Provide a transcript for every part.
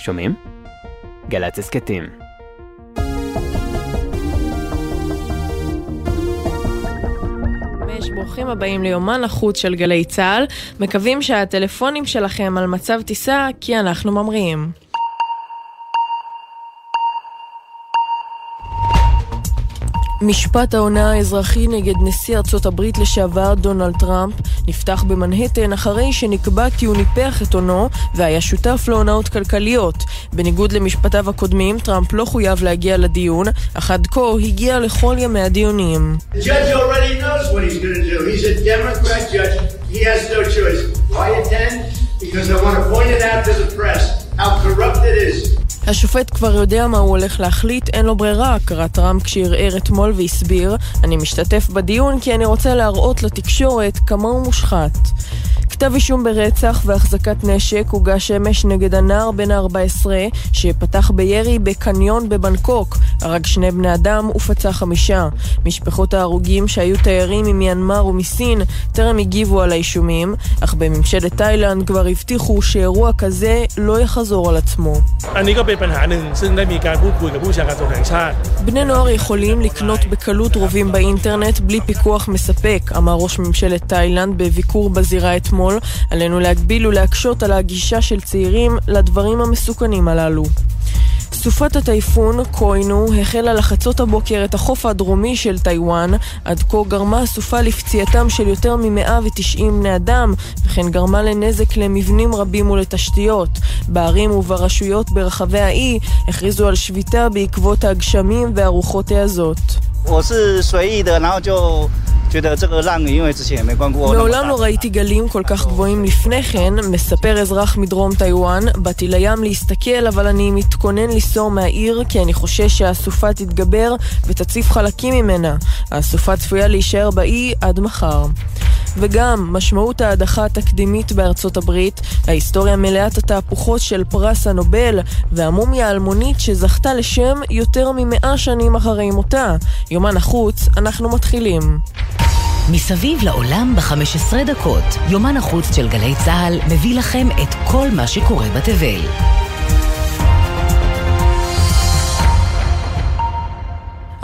שומעים? גל"צ הסכתים. ברוכים הבאים ליומן החוץ של גלי צה"ל. מקווים שהטלפונים שלכם על מצב טיסה, כי אנחנו ממריאים. משפט ההונאה האזרחי נגד נשיא ארצות הברית לשעבר דונלד טראמפ נפתח במנהטן אחרי שנקבע כי הוא ניפח את הונו והיה שותף להונאות כלכליות. בניגוד למשפטיו הקודמים, טראמפ לא חויב להגיע לדיון, אך עד כה הגיע לכל ימי הדיונים. The press how corrupt it is. השופט כבר יודע מה הוא הולך להחליט, אין לו ברירה, קרא טראמפ כשערער אתמול והסביר, אני משתתף בדיון כי אני רוצה להראות לתקשורת כמה הוא מושחת. כתב אישום ברצח והחזקת נשק הוגש אמש נגד הנער בן ה-14 שפתח בירי בקניון בבנקוק, הרג שני בני אדם ופצע חמישה. משפחות ההרוגים שהיו תיירים ממיינמר ומסין טרם הגיבו על האישומים, אך בממשלת תאילנד כבר הבטיחו שאירוע כזה לא יחזור על עצמו. בני נוער יכולים לקנות בקלות רובים באינטרנט בלי פיקוח מספק, אמר ראש ממשלת תאילנד בביקור בזירה אתמול. אתמול, עלינו להגביל ולהקשות על הגישה של צעירים לדברים המסוכנים הללו. סופת הטייפון, קוינו, החלה לחצות הבוקר את החוף הדרומי של טיוואן. עד כה גרמה הסופה לפציעתם של יותר מ-190 בני אדם, וכן גרמה לנזק למבנים רבים ולתשתיות. בערים וברשויות ברחבי האי הכריזו על שביתה בעקבות הגשמים והרוחות העזות. 我是随意的，然后就 מעולם לא ראיתי גלים כל כך גבוהים לפני כן, מספר אזרח מדרום טיוואן, באתי לים להסתכל, אבל אני מתכונן לנסוע מהעיר כי אני חושש שהסופה תתגבר ותציף חלקים ממנה. הסופה צפויה להישאר באי עד מחר. וגם משמעות ההדחה התקדימית בארצות הברית, ההיסטוריה מלאת התהפוכות של פרס הנובל והמומיה האלמונית שזכתה לשם יותר ממאה שנים אחרי מותה. יומן החוץ, אנחנו מתחילים. מסביב לעולם ב-15 דקות, יומן החוץ של גלי צה"ל מביא לכם את כל מה שקורה בתבל.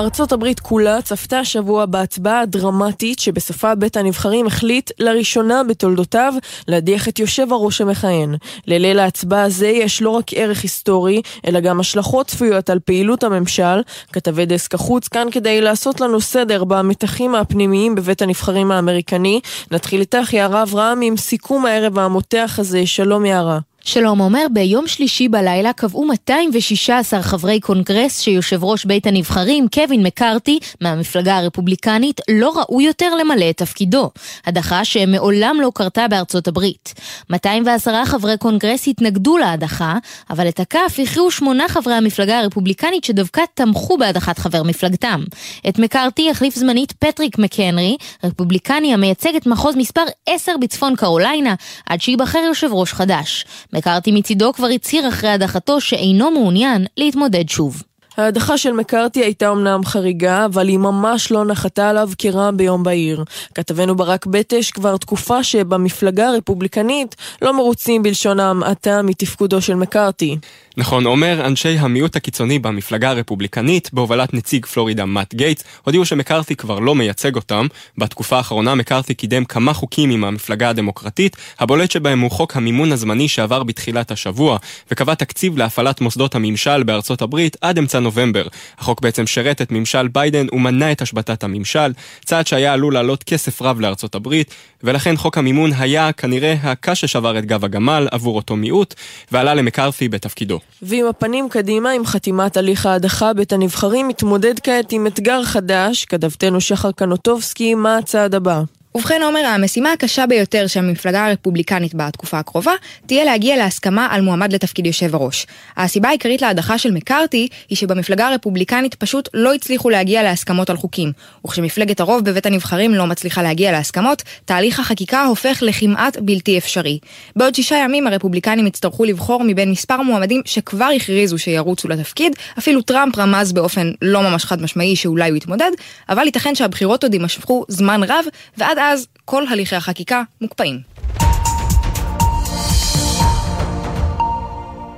ארצות הברית כולה צפתה השבוע בהצבעה הדרמטית שבסופה בית הנבחרים החליט לראשונה בתולדותיו להדיח את יושב הראש המכהן. לליל ההצבעה הזה יש לא רק ערך היסטורי, אלא גם השלכות צפויות על פעילות הממשל. כתבי דסק החוץ כאן כדי לעשות לנו סדר במתחים הפנימיים בבית הנבחרים האמריקני. נתחיל איתך, יערה אברהם, עם סיכום הערב המותח הזה. שלום יערה. שלום אומר, ביום שלישי בלילה קבעו 216 חברי קונגרס שיושב ראש בית הנבחרים, קווין מקארתי, מהמפלגה הרפובליקנית, לא ראוי יותר למלא את תפקידו. הדחה שמעולם לא קרתה בארצות הברית. 210 חברי קונגרס התנגדו להדחה, אבל את הכף הכריעו שמונה חברי המפלגה הרפובליקנית שדווקא תמכו בהדחת חבר מפלגתם. את מקארתי החליף זמנית פטריק מקנרי, רפובליקני המייצג את מחוז מספר 10 בצפון קרוליינה, עד שייבחר יושב ראש חדש. מקארתי מצידו כבר הצהיר אחרי הדחתו שאינו מעוניין להתמודד שוב. ההדחה של מקארתי הייתה אמנם חריגה, אבל היא ממש לא נחתה עליו כרעם ביום בהיר. כתבנו ברק בטש כבר תקופה שבמפלגה הרפובליקנית לא מרוצים בלשון המעטה מתפקודו של מקארתי. נכון, אומר, אנשי המיעוט הקיצוני במפלגה הרפובליקנית, בהובלת נציג פלורידה מאט גייטס, הודיעו שמקארתי כבר לא מייצג אותם. בתקופה האחרונה מקארתי קידם כמה חוקים עם המפלגה הדמוקרטית, הבולט שבהם הוא חוק המימון הזמני שעבר בתחילת השבוע, וקבע תקציב להפעלת מוסדות הממשל בארצות הברית עד אמצע נובמבר. החוק בעצם שירת את ממשל ביידן ומנע את השבתת הממשל, צעד שהיה עלול לעלות כסף רב לארצות הברית, ולכן חוק המימון היה כנראה הקש ששבר את גב הגמל עבור אותו מיעוט, ועלה למקארתי בתפקידו. ועם הפנים קדימה, עם חתימת הליך ההדחה, בית הנבחרים מתמודד כעת עם אתגר חדש, כתבתנו שחר קנוטובסקי, מה הצעד הבא? ובכן עומר, המשימה הקשה ביותר של המפלגה הרפובליקנית בתקופה הקרובה, תהיה להגיע להסכמה על מועמד לתפקיד יושב הראש. הסיבה העיקרית להדחה של מקארתי, היא שבמפלגה הרפובליקנית פשוט לא הצליחו להגיע להסכמות על חוקים. וכשמפלגת הרוב בבית הנבחרים לא מצליחה להגיע להסכמות, תהליך החקיקה הופך לכמעט בלתי אפשרי. בעוד שישה ימים הרפובליקנים יצטרכו לבחור מבין מספר מועמדים שכבר הכריזו שירוצו לתפקיד, אפילו טראמפ רמז באופן לא ממש חד ואז כל הליכי החקיקה מוקפאים.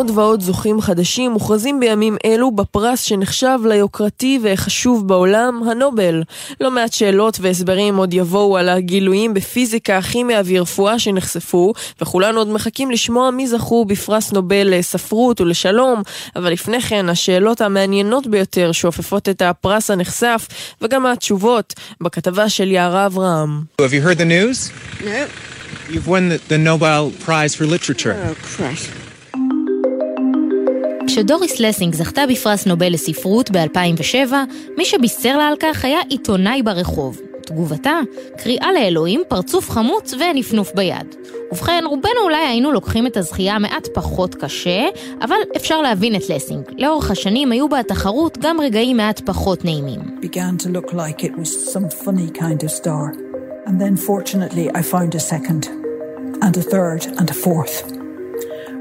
עוד ועוד זוכים חדשים מוכרזים בימים אלו בפרס שנחשב ליוקרתי וחשוב בעולם, הנובל. לא מעט שאלות והסברים עוד יבואו על הגילויים בפיזיקה, כימיה ורפואה שנחשפו, וכולנו עוד מחכים לשמוע מי זכו בפרס נובל לספרות ולשלום, אבל לפני כן השאלות המעניינות ביותר שאופפות את הפרס הנחשף, וגם התשובות, בכתבה של יערה אברהם. Have you heard the news? No. You've won the, the Nobel Prize for Literature. Oh, Christ. כשדוריס לסינג זכתה בפרס נובל לספרות ב-2007, מי שבישר לה על כך היה עיתונאי ברחוב. תגובתה, קריאה לאלוהים, פרצוף חמוץ ונפנוף ביד. ובכן, רובנו אולי היינו לוקחים את הזכייה מעט פחות קשה, אבל אפשר להבין את לסינג. לאורך השנים היו בתחרות גם רגעים מעט פחות נעימים. like kind of. And then fortunately I found a second, and a third, and a fourth.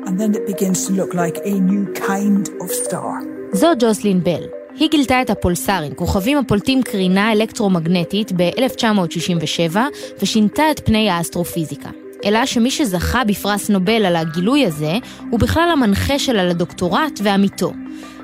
And then it begins to look like a new kind of star. זו ג'וסלין בל. היא גילתה את הפולסרים, כוכבים הפולטים קרינה אלקטרומגנטית ב-1967, ושינתה את פני האסטרופיזיקה. אלא שמי שזכה בפרס נובל על הגילוי הזה, הוא בכלל המנחה שלה לדוקטורט ועמיתו.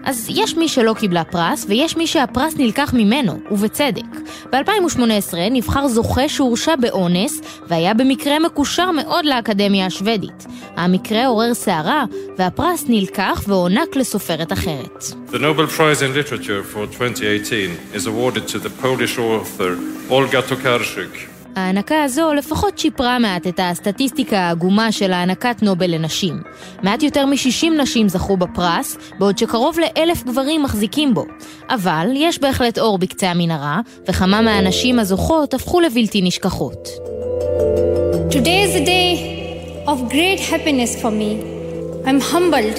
אז יש מי שלא קיבלה פרס, ויש מי שהפרס נלקח ממנו, ובצדק. ב-2018 נבחר זוכה שהורשע באונס, והיה במקרה מקושר מאוד לאקדמיה השוודית. המקרה עורר סערה, והפרס נלקח והוענק לסופרת אחרת. The Nobel Prize in Literature for 2018 is awarded to the Polish author Olga Tokarczuk. ההענקה הזו לפחות שיפרה מעט את הסטטיסטיקה העגומה של הענקת נובל לנשים. מעט יותר מ-60 נשים זכו בפרס, בעוד שקרוב לאלף גברים מחזיקים בו. אבל יש בהחלט אור בקצה המנהרה, וכמה מהנשים הזוכות הפכו לבלתי נשכחות. Today is a day of great happiness for me. I'm humbled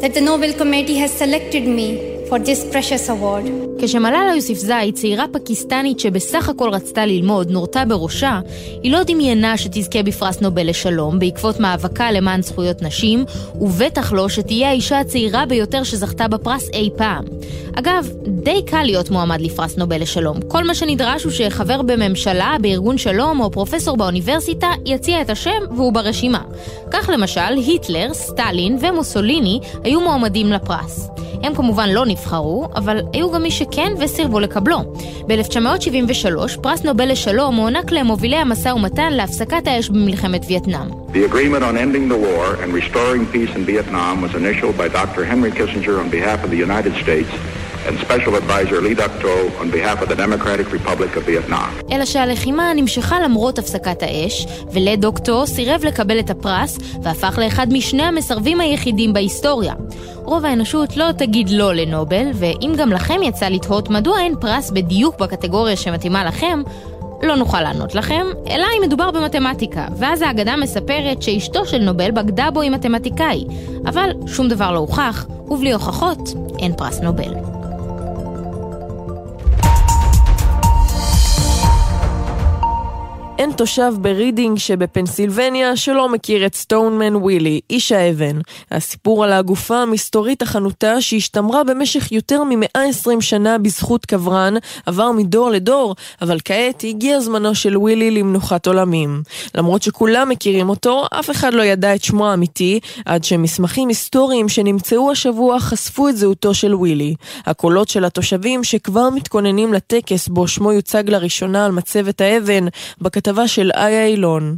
that the Nobel Committee has selected me for this precious award. כשמלאלה יוסיפזאי, צעירה פקיסטנית שבסך הכל רצתה ללמוד, נורתה בראשה, היא לא דמיינה שתזכה בפרס נובל לשלום בעקבות מאבקה למען זכויות נשים, ובטח לא שתהיה האישה הצעירה ביותר שזכתה בפרס אי פעם. אגב, די קל להיות מועמד לפרס נובל לשלום. כל מה שנדרש הוא שחבר בממשלה, בארגון שלום או פרופסור באוניברסיטה יציע את השם והוא ברשימה. כך למשל, היטלר, סטלין ומוסוליני היו מועמדים לפרס. הם כמובן לא נבחרו, אבל היו גם מי שכן וסירבו לקבלו. ב-1973 פרס נובל לשלום הוענק למובילי המשא ומתן להפסקת האש במלחמת וייטנאם. The agreement on ending the war and restoring peace in Vietnam was initialed by Dr. Henry Kissinger on behalf of the United States אלא שהלחימה נמשכה למרות הפסקת האש, ולדוקטור סירב לקבל את הפרס, והפך לאחד משני המסרבים היחידים בהיסטוריה. רוב האנושות לא תגיד לא לנובל, ואם גם לכם יצא לתהות מדוע אין פרס בדיוק בקטגוריה שמתאימה לכם, לא נוכל לענות לכם, אלא אם מדובר במתמטיקה, ואז האגדה מספרת שאשתו של נובל בגדה בו עם מתמטיקאי, אבל שום דבר לא הוכח, ובלי הוכחות אין פרס נובל. אין תושב ברידינג שבפנסילבניה שלא מכיר את סטונמן ווילי, איש האבן. הסיפור על הגופה המסתורית החנוטה שהשתמרה במשך יותר מ-120 שנה בזכות קברן, עבר מדור לדור, אבל כעת הגיע זמנו של ווילי למנוחת עולמים. למרות שכולם מכירים אותו, אף אחד לא ידע את שמו האמיתי, עד שמסמכים היסטוריים שנמצאו השבוע חשפו את זהותו של ווילי. הקולות של התושבים שכבר מתכוננים לטקס בו שמו יוצג לראשונה על מצבת האבן, בכתבה של איה אילון.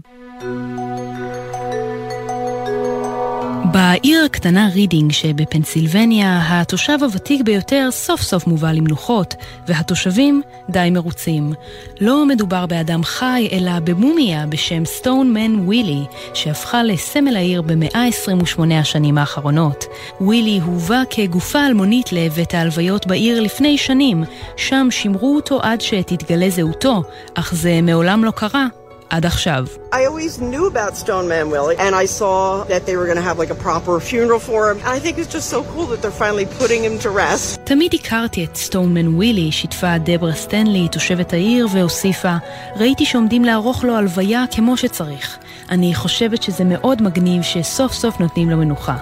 בעיר הקטנה רידינג שבפנסילבניה, התושב הוותיק ביותר סוף סוף מובא למנוחות, והתושבים די מרוצים. לא מדובר באדם חי, אלא במומיה בשם סטונמן ווילי, שהפכה לסמל העיר ב-128 השנים האחרונות. ווילי הובא כגופה אלמונית לבית ההלוויות בעיר לפני שנים, שם שימרו אותו עד שתתגלה זהותו, אך זה מעולם לא קרה. עד עכשיו. I always knew about Stone Man Willie, and I saw that they were going to have like a proper funeral for him. And I think it's just so cool that they're finally putting him to rest. תמיד הכרתי את סטונמן ווילי, שיתפה דברה סטנלי, תושבת העיר, והוסיפה, ראיתי שעומדים לערוך לו הלוויה כמו שצריך. אני חושבת שזה מאוד מגניב שסוף סוף נותנים לו מנוחה.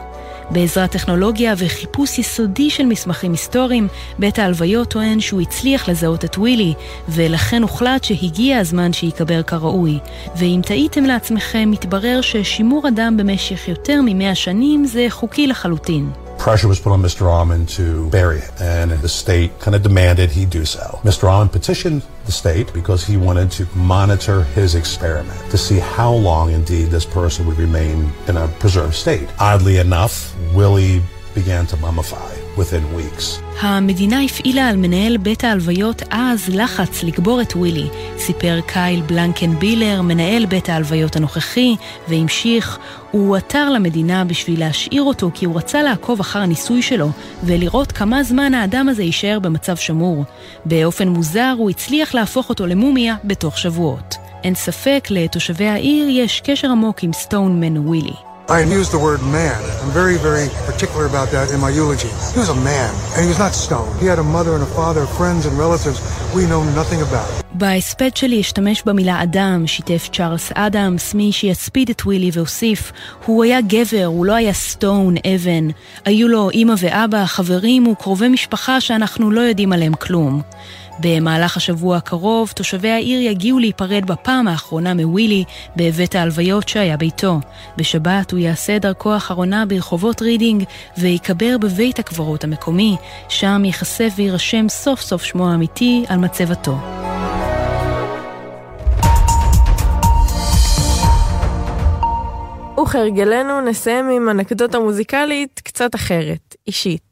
בעזרת טכנולוגיה וחיפוש יסודי של מסמכים היסטוריים, בית ההלוויות טוען שהוא הצליח לזהות את ווילי, ולכן הוחלט שהגיע הזמן שייקבר כראוי. ואם טעיתם לעצמכם, מתברר ששימור אדם במשך יותר ממאה שנים זה חוקי לחלוטין. Pressure was put on Mr. Almond to bury it, and the state kind of demanded he do so. Mr. Almond petitioned the state because he wanted to monitor his experiment to see how long indeed this person would remain in a preserved state. Oddly enough, Willie began to mummify within weeks. המדינה הפעילה על מנהל בית ההלוויות אז לחץ לקבור את ווילי, סיפר קייל בלנקן בילר, מנהל בית ההלוויות הנוכחי, והמשיך, הוא עתר למדינה בשביל להשאיר אותו כי הוא רצה לעקוב אחר הניסוי שלו ולראות כמה זמן האדם הזה יישאר במצב שמור. באופן מוזר הוא הצליח להפוך אותו למומיה בתוך שבועות. אין ספק, לתושבי העיר יש קשר עמוק עם סטון מן ווילי. I used the word man. I'm very, very particular about that in my eulogy. He was a man, and he was not stoned. He had a mother and a father, friends and relatives we know nothing about. בהספד שלי אשתמש במילה אדם, שיתף צ'ארלס אדמס, מי שיספיד את ווילי והוסיף, הוא היה גבר, הוא לא היה stone, אבן. היו לו אימא ואבא, חברים וקרובי משפחה שאנחנו לא יודעים עליהם כלום. במהלך השבוע הקרוב, תושבי העיר יגיעו להיפרד בפעם האחרונה מווילי בבית ההלוויות שהיה ביתו. בשבת הוא יעשה דרכו האחרונה ברחובות רידינג ויקבר בבית הקברות המקומי, שם ייחשף ויירשם סוף סוף שמו האמיתי על מצבתו. וכהרגלנו נסיים עם אנקדוטה מוזיקלית קצת אחרת, אישית.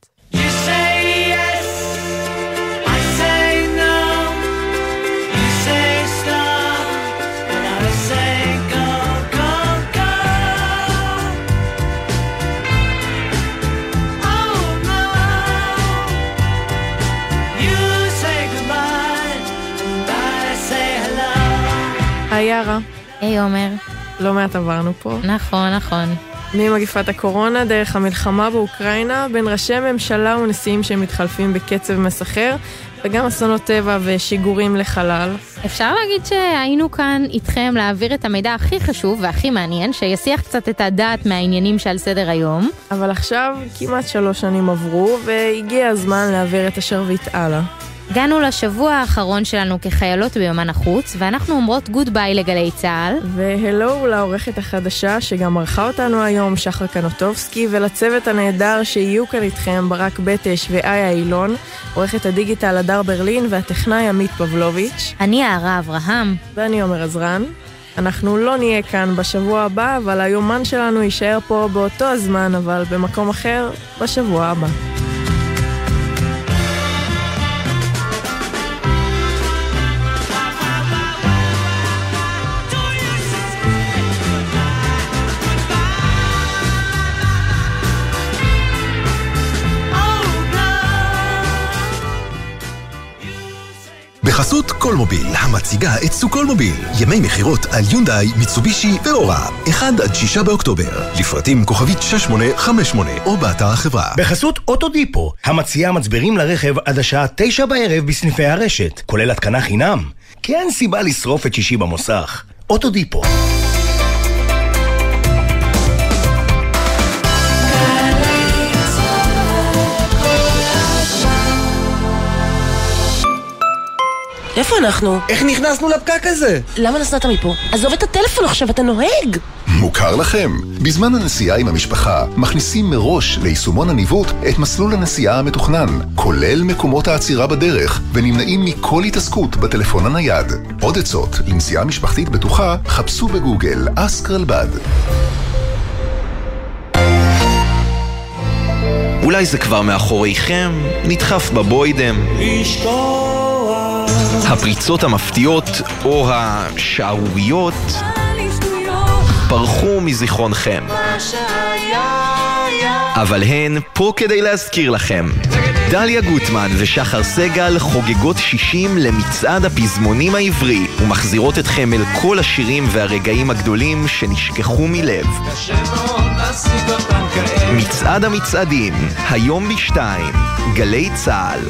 היי יארה. היי עומר. לא מעט עברנו פה. נכון, נכון. ממגפת הקורונה, דרך המלחמה באוקראינה, בין ראשי ממשלה ונשיאים שמתחלפים בקצב מסחר, וגם אסונות טבע ושיגורים לחלל. אפשר להגיד שהיינו כאן איתכם להעביר את המידע הכי חשוב והכי מעניין, שיסיח קצת את הדעת מהעניינים שעל סדר היום. אבל עכשיו כמעט שלוש שנים עברו, והגיע הזמן להעביר את השרביט הלאה. הגענו לשבוע האחרון שלנו כחיילות ביומן החוץ, ואנחנו אומרות goodbye לגלי צה"ל. והלו לעורכת החדשה שגם ערכה אותנו היום, שחר קנוטובסקי, ולצוות הנהדר שיהיו כאן איתכם, ברק בטש ואיה אילון, עורכת הדיגיטל הדר ברלין והטכנאי עמית פבלוביץ'. אני יערה אברהם. ואני עומר עזרן. אנחנו לא נהיה כאן בשבוע הבא, אבל היומן שלנו יישאר פה באותו הזמן, אבל במקום אחר, בשבוע הבא. בחסות קולמוביל, המציגה את סוכולמוביל. ימי מכירות על יונדאי, מיצובישי ואורה. 1 עד 6 באוקטובר. לפרטים כוכבית 6858 או באתר החברה. בחסות אוטודיפו, המציעה מצברים לרכב עד השעה 9 בערב בסניפי הרשת, כולל התקנה חינם. כי אין סיבה לשרוף את שישי במוסך. אוטודיפו. איפה אנחנו? איך נכנסנו לפקק הזה? למה נסעת מפה? עזוב את הטלפון עכשיו, אתה נוהג! מוכר לכם. בזמן הנסיעה עם המשפחה, מכניסים מראש ליישומון הניווט את מסלול הנסיעה המתוכנן, כולל מקומות העצירה בדרך, ונמנעים מכל התעסקות בטלפון הנייד. עוד עצות לנסיעה משפחתית בטוחה, חפשו בגוגל אסקרלבד. אולי זה כבר מאחוריכם, נדחף בבוידם. הפריצות המפתיעות או השערוריות פרחו מזיכרונכם. אבל הן פה כדי להזכיר לכם. דליה גוטמן ושחר סגל חוגגות 60 למצעד הפזמונים העברי ומחזירות אתכם אל כל השירים והרגעים הגדולים שנשכחו מלב. מצעד המצעדים, היום בשתיים, גלי צה"ל.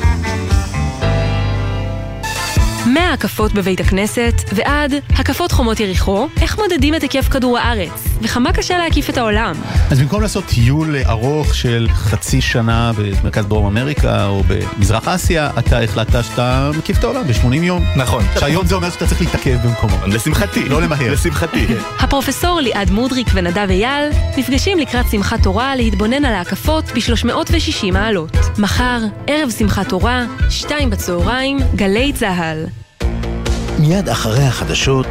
מההקפות בבית הכנסת ועד הקפות חומות יריחו, איך מודדים את היקף כדור הארץ? וכמה קשה להקיף את העולם. אז במקום לעשות טיול ארוך של חצי שנה במרכז דרום אמריקה או במזרח אסיה, אתה החלטת שאתה מקיף את העולם ב-80 יום. נכון. שהיום זה אומר שאתה צריך להתעכב במקומו. לשמחתי. לא למהר. לשמחתי. הפרופסור ליעד מודריק ונדב אייל נפגשים לקראת שמחת תורה להתבונן על ההקפות ב-360 מעלות. מחר, ערב שמחת תורה, שתיים בצהריים, גלי צה"ל. מיד אחרי החדשות,